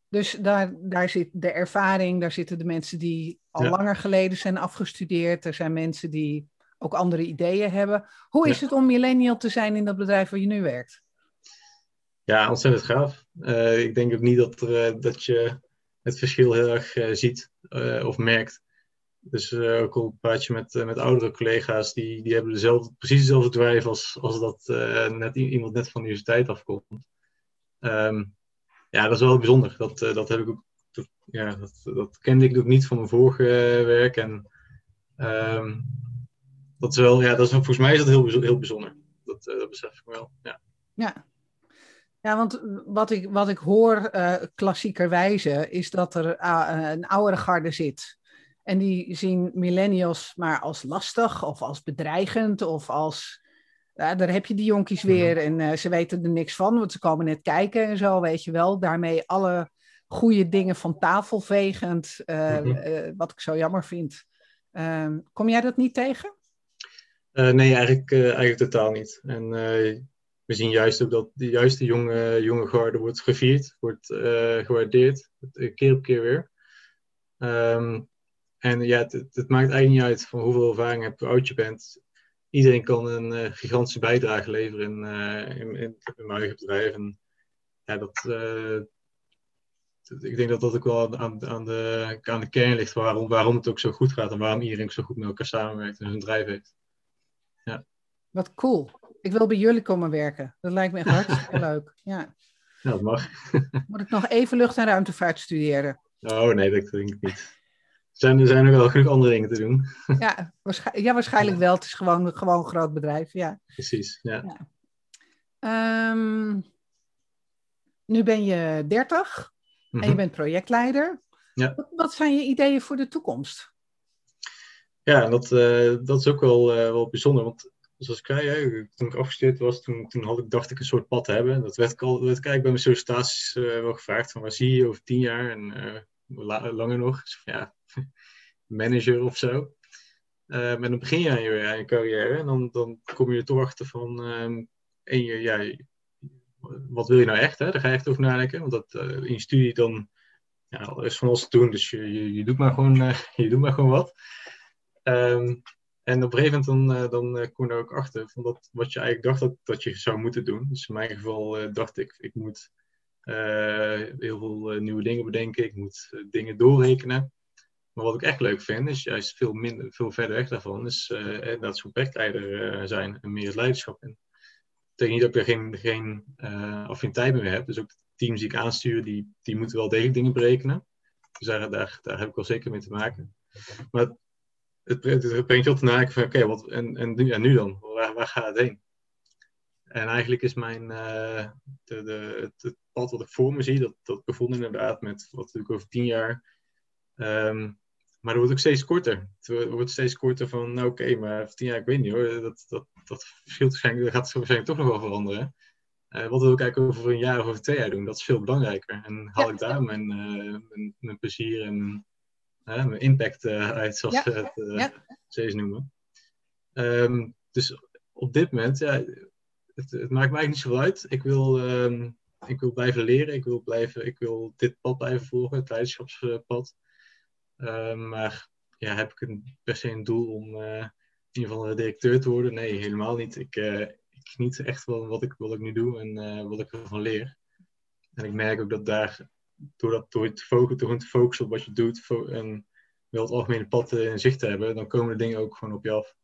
Dus daar, daar zit de ervaring, daar zitten de mensen die al langer geleden zijn afgestudeerd. Er zijn mensen die ook andere ideeën hebben. Hoe is het om millennial te zijn in dat bedrijf waar je nu werkt? Ja, ontzettend gaaf. Uh, ik denk ook niet dat, er, uh, dat je het verschil heel erg uh, ziet of merkt. Dus ook al praat je met, met oudere collega's, die, die hebben dezelfde, precies dezelfde drive als, als dat net, iemand net van de universiteit afkomt. Um, ja, dat is wel bijzonder. Dat, dat heb ik ook, ja, dat, dat kende ik ook niet van mijn vorige werk. En um, dat is wel, ja, dat is, volgens mij is dat heel, heel bijzonder. Dat, dat besef ik wel, ja. Ja. Ja, want wat ik, wat ik hoor uh, klassiekerwijze is dat er een oudere garde zit. En die zien millennials maar als lastig of als bedreigend of als... Ja, daar heb je die jonkies mhm. weer en uh, ze weten er niks van, want ze komen net kijken en zo, weet je wel. Daarmee alle goede dingen van tafel vegend, mm wat ik zo jammer vind. Ehm, kom jij dat niet tegen? nee, eigenlijk, eigenlijk totaal niet. En we zien juist ook dat de juiste jonge, jonge garde wordt gevierd, wordt gewaardeerd, keer op keer weer. Ehm, en ja, het, het, maakt eigenlijk niet uit van hoeveel ervaring je hebt, hoe oud je bent. Iedereen kan een uh, gigantische bijdrage leveren in, uh, in, in, in, mijn eigen bedrijf. En ja, dat, ik denk dat dat ook wel aan, aan, de, aan de kern ligt waarom, waarom het ook zo goed gaat en waarom iedereen zo goed met elkaar samenwerkt en zijn bedrijf heeft. Ja. Wat cool. Ik wil bij jullie komen werken. Dat lijkt me echt hartstikke leuk. Ja. ja, dat mag. Moet ik nog even lucht- en ruimtevaart studeren? Oh nee, dat denk ik niet. Er zijn, er zijn nog wel genoeg andere dingen te doen. Ja, waarschijnlijk, ja, waarschijnlijk wel. Het is gewoon, gewoon een groot bedrijf. Ja. Precies, ja. ja. Um, nu ben je 30 en je mhm. bent projectleider. Ja. Wat, wat, zijn je ideeën voor de toekomst? Ja, dat, uh, dat is ook wel, uh, wel bijzonder. Want zoals ik zei, toen ik afgestudeerd was, toen, toen had ik, dacht ik een soort pad te hebben. Dat werd ik al, werd ik bij mijn sollicitaties uh, wel gevraagd van waar zie je over tien jaar en langer nog. Dus ja, manager of zo. Uh, maar dan begin je aan je, aan je carrière en dan, dan kom je er toch achter van, um, en je, ja, wat wil je nou echt? Hè? Daar ga je echt over nadenken. Want dat, in je studie dan ja, is van alles te doen, dus je, je, je doet, maar gewoon, je doet maar gewoon wat. Um, en op een gegeven moment dan, dan kom je er ook achter van dat, wat je eigenlijk dacht dat, dat je zou moeten doen. Dus in mijn geval dacht ik, ik moet heel veel nieuwe dingen bedenken. Ik moet dingen doorrekenen. Maar wat ik echt leuk vind, is juist veel, minder, veel verder weg daarvan, is dat zo'n projectleider zijn en meer het leiderschap in. Dat betekent niet dat ik geen, geen affiniteit meer heb. Dus ook de teams die ik aanstuur, die, die moeten wel degelijk dingen berekenen. Dus daar, daar, heb ik wel zeker mee te maken. Maar het, het brengt je op te nadenken van oké, wat en, en, en nu dan? Waar, waar gaat het heen? En eigenlijk is mijn, uh, de, de, het, pad wat ik voor me zie, dat, dat begon inderdaad met wat natuurlijk over tien jaar. Um, maar dat wordt ook steeds korter. Het wordt steeds korter van, nou oké, maar over tien jaar, ik weet niet hoor, dat, dat, dat verschilt waarschijnlijk, dat gaat waarschijnlijk toch nog wel veranderen. Uh, wat wil ik eigenlijk over een jaar of over twee jaar doen? Dat is veel belangrijker. En haal ik daar mijn, uh, mijn, mijn, plezier en mijn impact uit, zoals we het ja. steeds noemen. Um, dus op dit moment, ja, het, het, maakt mij niet zo uit. Ik wil, um, ik wil blijven leren, ik wil, blijven, ik wil dit pad blijven volgen, het leiderschapspad. Um, maar ja, heb ik een, per se een doel om uh, in ieder geval directeur te worden? Nee, helemaal niet. Ik, ik geniet echt wel wat ik, wat ik nu doe en wat ik ervan leer. En ik merk ook dat daar door, dat, door, te focussen, door te focussen op wat je doet en wel het algemene pad in zicht te hebben, dan komen de dingen ook gewoon op je af.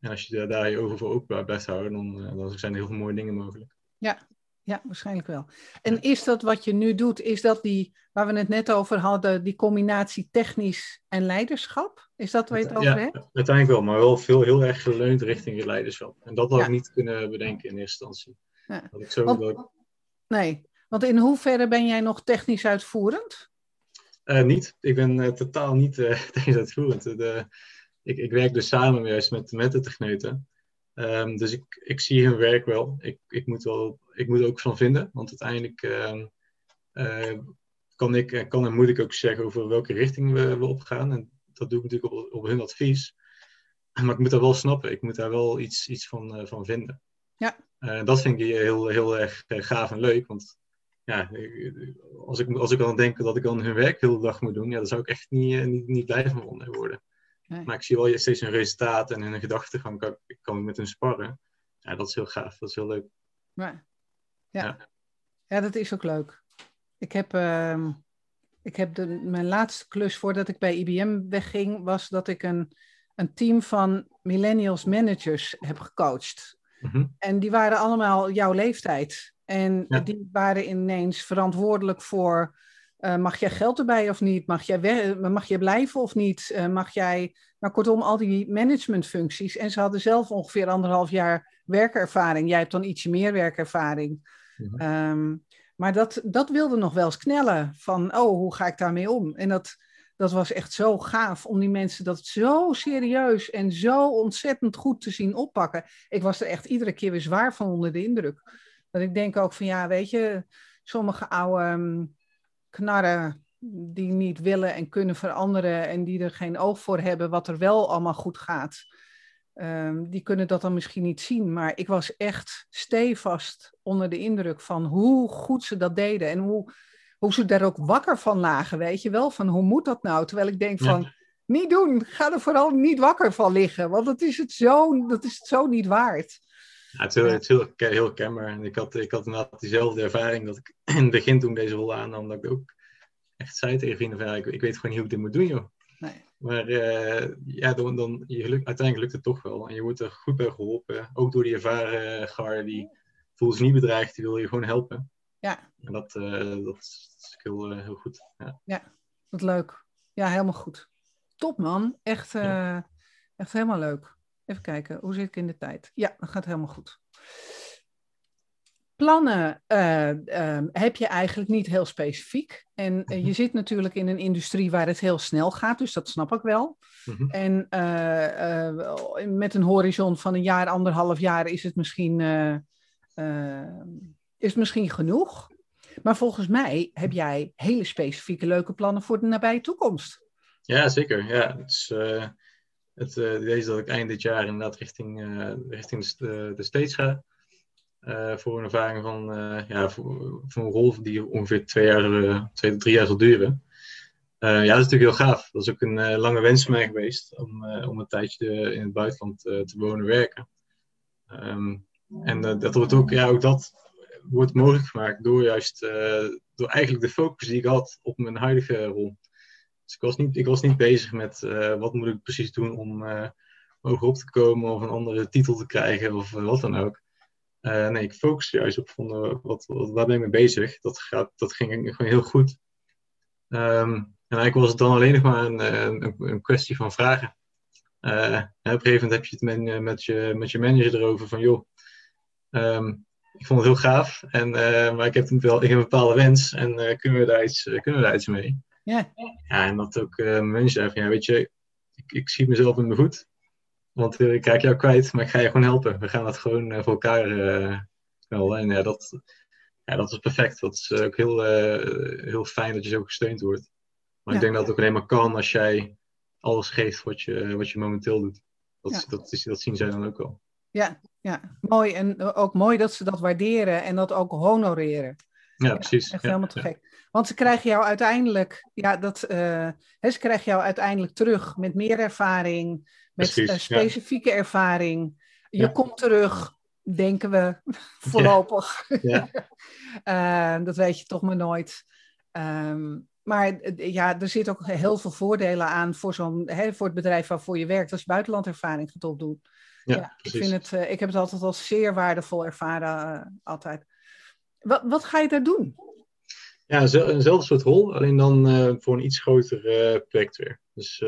En als je daar je ogen voor open blijft houden, dan, eh, dan zijn er heel veel mooie dingen mogelijk. Ja, ja, waarschijnlijk wel. En is dat wat je nu doet, is dat die, waar we het net over hadden, die combinatie technisch en leiderschap? Is dat waar je het over ja, hebt? uiteindelijk wel, maar wel veel heel erg geleund richting je leiderschap. En dat had ik niet kunnen bedenken in eerste instantie. Ja. Dat ik zo, Want, Nee, want in hoeverre ben jij nog technisch uitvoerend? Uh, niet. Ik ben uh, totaal niet uh, technisch uitvoerend. De, ik, ik, werk dus samen juist met, met de techneuten. Um, dus ik, ik zie hun werk wel. Ik, ik, moet wel. ik moet er ook van vinden. Want uiteindelijk uh, kan, ik, kan en moet ik ook zeggen over welke richting we, we opgaan. En dat doe ik natuurlijk op, op hun advies. Maar ik moet dat wel snappen. Ik moet daar wel iets, iets van, van vinden. Ja. dat vind ik heel, heel erg gaaf en leuk. Want ja, als ik, als ik dan denk dat ik dan hun werk de hele dag moet doen, ja, dan zou ik echt niet, eh, niet, niet blij van worden. Nee. Maar ik zie wel steeds een resultaat en een gedachtegang kan, kan ik met hun sparren. Ja, dat is heel gaaf, dat is heel leuk. Ja, ja. ja. dat is ook leuk. Ik heb, uh, ik heb de, mijn laatste klus voordat ik bij IBM wegging, was dat ik een, een team van millennials managers heb gecoacht. Mhm. En die waren allemaal jouw leeftijd. En die waren ineens verantwoordelijk voor Uh, mag jij geld erbij of niet? Mag jij, mag jij blijven of niet? Uh, mag jij, nou kortom, al die managementfuncties. En ze hadden zelf ongeveer anderhalf jaar werkervaring. Jij hebt dan ietsje meer werkervaring. Mhm. Ehm, maar dat, dat wilde nog wel eens knellen. Van, oh, hoe ga ik daarmee om? En dat, dat was echt zo gaaf om die mensen dat zo serieus en zo ontzettend goed te zien oppakken. Ik was er echt iedere keer weer zwaar van onder de indruk. Dat ik denk ook van, ja, weet je, sommige oude ehm, knarren die niet willen en kunnen veranderen en die er geen oog voor hebben wat er wel allemaal goed gaat. Ehm, die kunnen dat dan misschien niet zien. Maar ik was echt stevast onder de indruk van hoe goed ze dat deden. En hoe, hoe ze daar ook wakker van lagen, weet je wel. Van hoe moet dat nou? Terwijl ik denk van, niet doen. Ga er vooral niet wakker van liggen. Want dat is het zo, dat is het zo niet waard. Ja, het is, heel, het is heel, heel. En ik had, ik had inderdaad diezelfde ervaring dat ik in het begin toen deze rol aannam, dat ik ook echt zei tegen vrienden van, ja, ik, ik weet gewoon niet hoe ik dit moet doen, joh. Nee. Maar uh, ja, dan, dan, je geluk, uiteindelijk lukt het toch wel. En je wordt er goed bij geholpen. Ook door die ervaren gar, die voelt zich niet bedreigd, die wil je gewoon helpen. Ja. En dat, uh, dat is heel, uh, heel goed. Ja. ja, wat leuk. Ja, helemaal goed. Top man. Echt, ja. echt helemaal leuk. Even kijken, hoe zit ik in de tijd? Ja, dat gaat helemaal goed. Plannen uh, heb je eigenlijk niet heel specifiek. En uh, je zit natuurlijk in een industrie waar het heel snel gaat, dus dat snap ik wel. Mm-hmm. En uh, met een horizon van een jaar, anderhalf jaar is het misschien, is het misschien genoeg. Maar volgens mij heb jij hele specifieke leuke plannen voor de nabije toekomst. Ja, zeker. Ja, het is, het idee is dat ik eind dit jaar inderdaad richting, richting de, de States ga. Voor een ervaring van, ja, voor, voor, een rol die ongeveer twee, jaar, uh, twee drie jaar zal duren. ja, dat is natuurlijk heel gaaf. Dat is ook een lange wens van mij geweest om, om een tijdje in het buitenland te wonen werken. Um, en dat wordt ook, ja, ook dat wordt mogelijk gemaakt door juist door eigenlijk de focus die ik had op mijn huidige rol. Dus ik was niet, ik was niet bezig met wat moet ik precies doen om hoger op te komen of een andere titel te krijgen of wat dan ook. Nee, ik focus juist op van, wat, waar ben ik mee bezig. Dat, gaat, dat ging gewoon heel goed. Um, en eigenlijk was het dan alleen nog maar een, eh, een, een kwestie van vragen. Op een gegeven moment heb je het met, je, met je manager erover van joh, um, ik vond het heel gaaf, en, maar ik heb, wel, ik heb een bepaalde wens en kunnen, we daar iets, kunnen we daar iets mee? Ja. ja en dat ook manager zei van ja, weet je, ik, ik zie mezelf in mijn goed. Want uh, ik raak jou kwijt, maar ik ga je gewoon helpen. We gaan dat gewoon uh, voor elkaar uh, En ja, dat, ja, dat is perfect. Dat is ook heel, heel fijn dat je zo gesteund wordt. Maar ja. ik denk dat het ook alleen maar kan als jij alles geeft wat je, wat je momenteel doet. Dat, ja. dat, is, dat zien zij dan ook wel. Ja, ja, mooi. En ook mooi dat ze dat waarderen en dat ook honoreren. Ja, precies. Echt helemaal te gek. Want ze krijgen jou uiteindelijk, ja, dat, uh, ze krijgen jou uiteindelijk terug met meer ervaring, met Precies, uh, specifieke ervaring. Je komt terug, denken we, voorlopig. Ja. uh, dat weet je toch maar nooit. Um, maar ja, er zit ook heel veel voordelen aan voor, zo'n, hè, voor het bedrijf waarvoor je werkt, als je buitenlandervaring gaat opdoen. Ja, ja ik, vind het, uh, ik heb het altijd als zeer waardevol ervaren, uh, altijd. Wat, wat ga je daar doen? Ja, eenzelfde soort rol, alleen dan uh, voor een iets groter project weer. Dus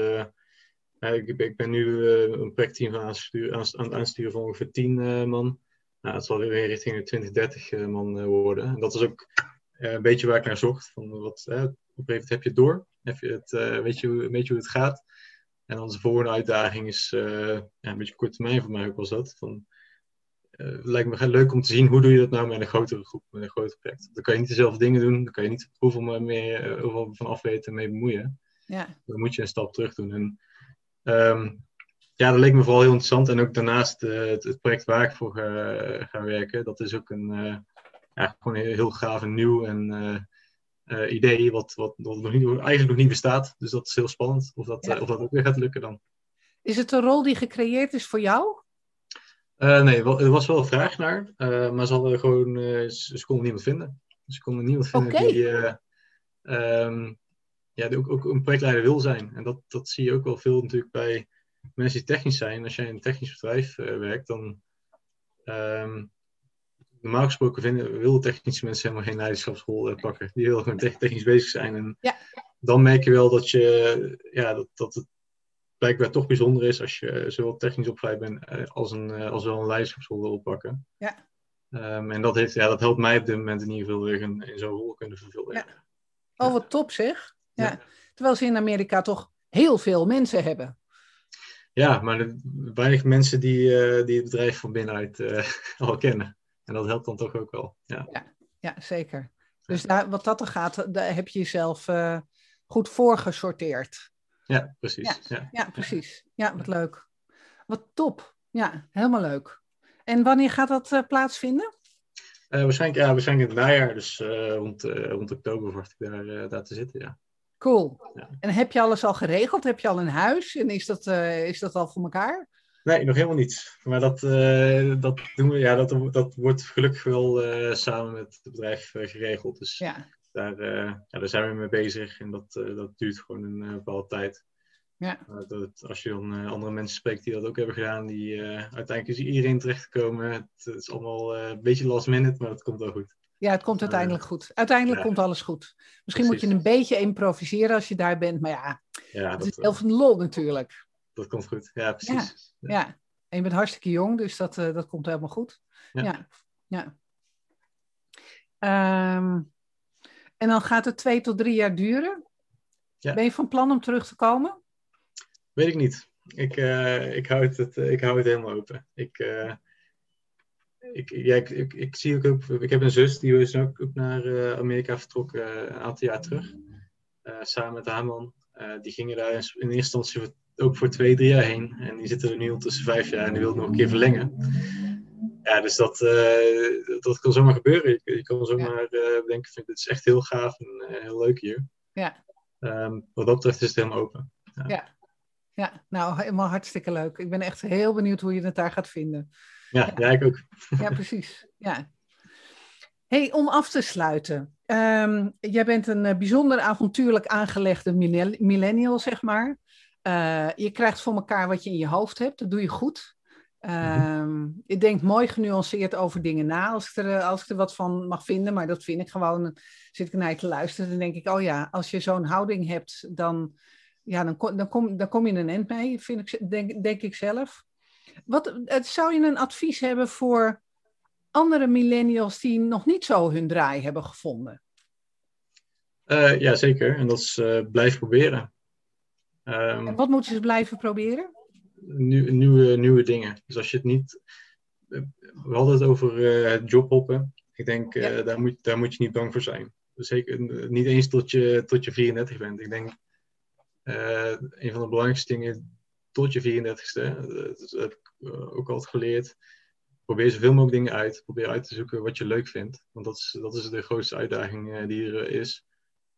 ik, ik, ben nu uh, een projectteam aan, het aansturen van ongeveer 10 uh, man. Nou, het zal weer richting de 20, 30 uh, man eh, worden. En dat is ook eh, een beetje waar ik naar zocht. Van wat, op een gegeven moment heb je het door. Heb je het, weet, je, hoe het gaat. En de volgende uitdaging is ja, een beetje kort termijn voor mij ook was dat. Van, het lijkt me leuk om te zien hoe doe je dat nou met een grotere groep, met een groter project. Dan kan je niet dezelfde dingen doen. Dan kan je niet hoeveel, meer, hoeveel van afweten en mee bemoeien. Ja. Dan moet je een stap terug doen. En Um, ja, dat leek me vooral heel interessant. En ook daarnaast uh, het, het, project waar ik voor ga, ga werken, dat is ook een uh, ja, gewoon heel, heel gaaf en nieuw en, uh, idee, wat, wat, wat nog niet, eigenlijk nog niet bestaat. Dus dat is heel spannend of dat, ja. of dat ook weer gaat lukken dan. Is het een rol die gecreëerd is voor jou? Nee, wel, er was wel een vraag naar, maar ze hadden gewoon, ze, ze, konden niemand vinden. Ze konden niemand vinden okay. die, um, ja, die ook, ook een projectleider wil zijn. En dat, dat zie je ook wel veel natuurlijk bij mensen die technisch zijn. Als jij in een technisch bedrijf werkt, dan um, normaal gesproken vinden, willen technische mensen helemaal geen leiderschapsrol pakken. Die willen gewoon technisch bezig zijn. En ja. dan merk je wel dat, je, ja, dat, dat het blijkbaar toch bijzonder is als je zowel technisch opgeleid bent als, een, als wel een leiderschapsrol wil oppakken. Ja. Um, en dat, heeft, ja, dat helpt mij op dit moment in ieder geval in, in zo'n rol kunnen vervullen. Ja. Oh, wat top zeg. Ja. Terwijl ze in Amerika toch heel veel mensen hebben. Ja, maar weinig mensen die, uh, die het bedrijf van binnenuit uh, al kennen. En dat helpt dan toch ook wel. Ja, ja, ja zeker. Dus daar, wat dat er gaat, daar heb je jezelf uh, goed voorgesorteerd. Ja, precies. Ja, ja. precies. Ja, wat leuk. Wat top. Ja, helemaal leuk. En wanneer gaat dat plaatsvinden? waarschijnlijk, ja, waarschijnlijk in het najaar, dus rond, rond oktober verwacht ik daar, daar te zitten, ja. Cool. Ja. En heb je alles al geregeld? Heb je al een huis? En is dat, is dat al voor elkaar? Nee, nog helemaal niet. Maar dat, dat, doen we, ja, dat, dat wordt gelukkig wel samen met het bedrijf geregeld. Dus ja. Daar, ja, daar zijn we mee bezig. En dat, dat duurt gewoon een bepaalde tijd. Ja. dat, als je dan andere mensen spreekt die dat ook hebben gedaan, die uiteindelijk is iedereen terechtgekomen. Het, het is allemaal een beetje last minute, maar het komt wel goed. Ja, het komt uiteindelijk goed. Uiteindelijk ja. komt alles goed. Misschien Precies. moet je een beetje improviseren als je daar bent, maar ja, ja dat, is heel van lol natuurlijk. Dat komt goed, ja, precies. Ja, ja. en je bent hartstikke jong, dus dat, uh, dat komt helemaal goed. Ja, ja. ja. Um, en dan gaat het twee tot drie jaar duren. Ja. Ben je van plan om terug te komen? Weet ik niet. Ik, uh, ik, hou, het, ik hou het helemaal open. Ik, uh, ik, ja, ik, ik, ik, zie ook, ook, ik heb een zus die is ook, ook naar uh, Amerika vertrokken een aantal jaar terug. Samen met haar man. die gingen daar in eerste instantie ook voor twee, drie jaar heen. En die zitten er nu ondertussen vijf jaar en die wil nog een keer verlengen. Ja, dus dat, dat kan zomaar gebeuren. Je, je kan zomaar ja. denken, vind, dit is echt heel gaaf en heel leuk hier. Ja. Um, wat dat betreft is het helemaal open. Ja. ja. Ja, nou helemaal hartstikke leuk. Ik ben echt heel benieuwd hoe je het daar gaat vinden. Ja, ja. ik ook. Ja, precies. Ja. Hey, om af te sluiten. Um, jij bent een bijzonder avontuurlijk aangelegde millennial, zeg maar. Uh, je krijgt voor elkaar wat je in je hoofd hebt. Dat doe je goed. Um, je denkt mooi genuanceerd over dingen na, als ik, er, als ik er wat van mag vinden. Maar dat vind ik gewoon, dan zit ik naar je te luisteren. Dan denk ik, oh ja, als je zo'n houding hebt, dan, ja, dan, kom, dan, kom, dan kom je een eind mee, vind ik, denk, denk ik zelf. Wat, zou je een advies hebben voor andere millennials die nog niet zo hun draai hebben gevonden? Uh, ja, zeker. En dat is uh, blijf proberen. Um, en wat moeten ze blijven proberen? Nieuw, nieuwe, nieuwe dingen. Dus als je het niet... We hadden het over uh, jobhoppen. Ik denk, ja. daar, moet, daar moet je niet bang voor zijn. Zeker niet eens tot je, tot je 34 bent. Ik denk, een van de belangrijkste dingen tot je 34ste, dat heb ik ook altijd geleerd, probeer zoveel mogelijk dingen uit. Probeer uit te zoeken wat je leuk vindt. Want dat is, dat is de grootste uitdaging die er is.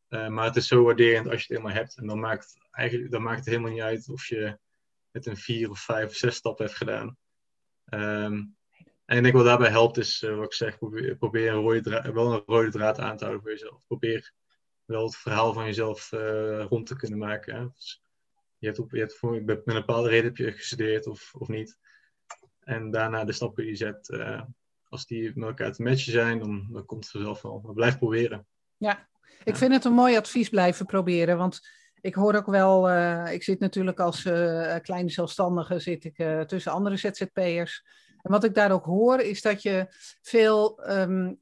Uh, maar het is zo waarderend als je het helemaal hebt. En dan maakt, eigenlijk, dan maakt het helemaal niet uit of je het een vier of vijf of zes stappen hebt gedaan. Um, en ik denk wat daarbij helpt is, uh, wat ik zeg, probeer, probeer een rode draad, wel een rode draad aan te houden voor jezelf. Probeer wel het verhaal van jezelf rond te kunnen maken. Hè? Dus je hebt, op, je hebt voor, met een bepaalde reden heb je gestudeerd of, of niet. En daarna de stappen die je zet, uh, als die met elkaar te matchen zijn, dan, dan komt het vanzelf wel. Maar blijf proberen. Ja, ik ja. vind het een mooi advies blijven proberen. Want ik hoor ook wel, uh, ik zit natuurlijk als uh, kleine zelfstandige zit ik, tussen andere ZZP'ers. En wat ik daar ook hoor, is dat je veel um,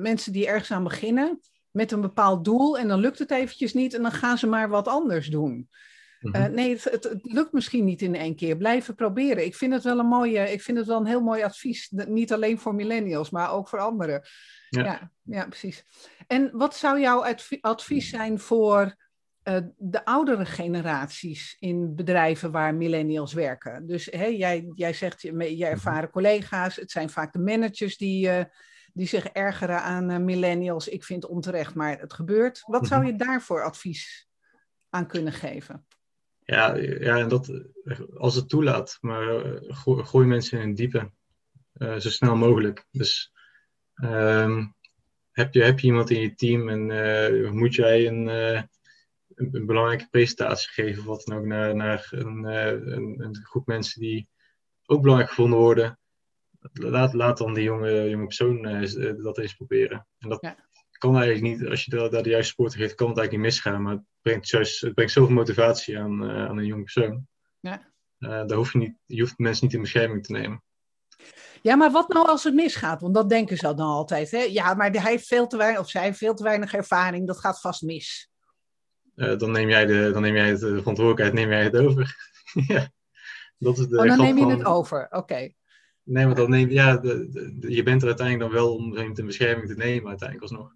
mensen die ergens aan beginnen, met een bepaald doel, en dan lukt het eventjes niet, en dan gaan ze maar wat anders doen. Uh, nee, het, het, het, lukt misschien niet in één keer. Blijven proberen. Ik vind het wel een mooie, ik vind het wel een heel mooi advies. Niet alleen voor millennials, maar ook voor anderen. Ja, ja, ja precies. En wat zou jouw advies zijn voor uh, de oudere generaties in bedrijven waar millennials werken? Dus jij, jij zegt, je ervaren collega's, het zijn vaak de managers die, uh, die zich ergeren aan millennials. Ik vind onterecht, maar het gebeurt. Wat zou je daarvoor advies aan kunnen geven? Ja, ja, en dat als het toelaat. Maar gooi, gooi mensen in het diepe. Zo snel mogelijk. Dus um, heb, je, heb je iemand in je team en moet jij een, een, een, belangrijke presentatie geven, wat dan ook, naar, naar een, een, een, groep mensen die ook belangrijk gevonden worden. laat, laat dan die jonge, jonge persoon dat eens proberen. En dat kan eigenlijk niet, als je daar de juiste support geeft, kan het eigenlijk niet misgaan. Maar het brengt, juist, het brengt zoveel motivatie aan, aan een jonge persoon. Ja. daar hoef je, niet, je hoeft mensen niet in bescherming te nemen. Ja, maar wat nou als het misgaat? Want dat denken ze dan altijd. Hè? Ja, maar hij heeft veel te weinig, of zij heeft veel te weinig ervaring, dat gaat vast mis. Uh, dan, neem jij de, dan neem jij de verantwoordelijkheid neem jij het over. ja, dat is de oh, dan neem je het over, oké. Nee, maar dan neem, ja, de, je bent er uiteindelijk dan wel om in bescherming te nemen, uiteindelijk alsnog.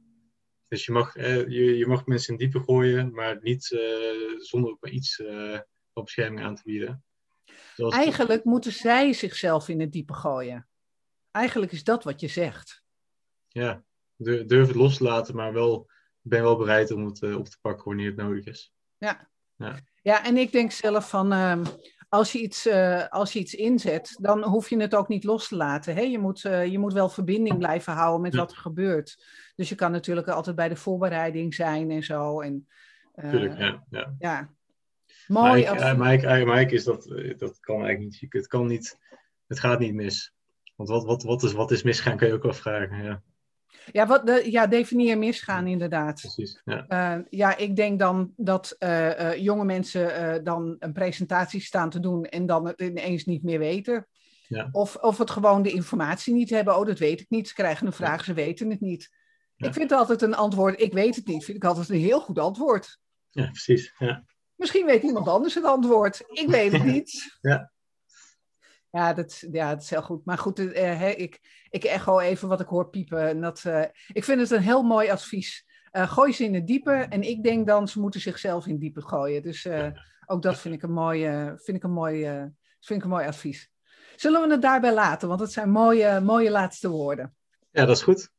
Dus je mag, eh, je, je mag mensen in diepe gooien, maar niet uh, zonder ook maar iets uh, op bescherming aan te bieden. Eigenlijk moeten zij zichzelf in het diepe gooien. Eigenlijk is dat wat je zegt. Ja, durf het los te laten, maar wel, ben wel bereid om het uh, op te pakken wanneer het nodig is. Ja, ja. ja en ik denk zelf van, uh, als, je iets, uh, als je iets inzet, dan hoef je het ook niet los te laten. Hè? Je, moet, uh, je moet wel verbinding blijven houden met wat er gebeurt. Dus je kan natuurlijk altijd bij de voorbereiding zijn en zo. En, Tuurlijk, ja. ja. ja. Mooi. Maar ik, maar ik, is dat, dat kan eigenlijk niet. Het kan niet, het gaat niet mis. Want wat, wat, wat, is, wat is misgaan, kan je ook wel vragen. Ja, ja, wat de, ja definieer misgaan inderdaad. Precies, ja. Uh, ja, ik denk dan dat uh, uh, jonge mensen dan een presentatie staan te doen en dan het ineens niet meer weten. Ja. Of, of het gewoon de informatie niet hebben. Oh, dat weet ik niet. Ze krijgen een vraag, ze weten het niet. Ik vind altijd een antwoord, ik weet het niet, vind ik altijd een heel goed antwoord. Ja, precies. Ja. Misschien weet iemand anders het antwoord. Ik weet het niet. ja. Ja, dat, ja, dat is heel goed. Maar goed, uh, ik, ik echo even wat ik hoor piepen. En dat, uh, ik vind het een heel mooi advies. Uh, gooi ze in het diepe. En ik denk dan, ze moeten zichzelf in het diepe gooien. Dus ook dat vind ik een mooi, vind ik een mooi, vind ik een mooi advies. Zullen we het daarbij laten? Want het zijn mooie, mooie laatste woorden. Ja, dat is goed.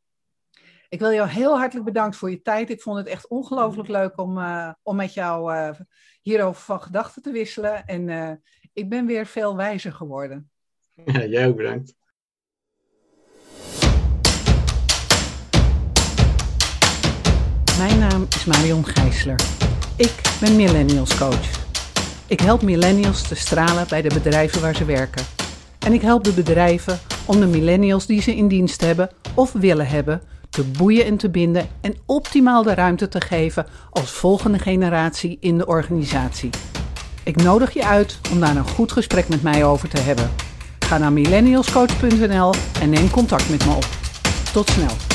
Ik wil jou heel hartelijk bedanken voor je tijd. Ik vond het echt ongelooflijk leuk om, om met jou hierover van gedachten te wisselen. En ik ben weer veel wijzer geworden. Ja, jij ook bedankt. Mijn naam is Marion Gijsler. Ik ben Millennials Coach. Ik help millennials te stralen bij de bedrijven waar ze werken. En ik help de bedrijven om de millennials die ze in dienst hebben of willen hebben te boeien en te binden en optimaal de ruimte te geven als volgende generatie in de organisatie. Ik nodig je uit om daar een goed gesprek met mij over te hebben. Ga naar millennialscoach.nl en neem contact met me op. Tot snel.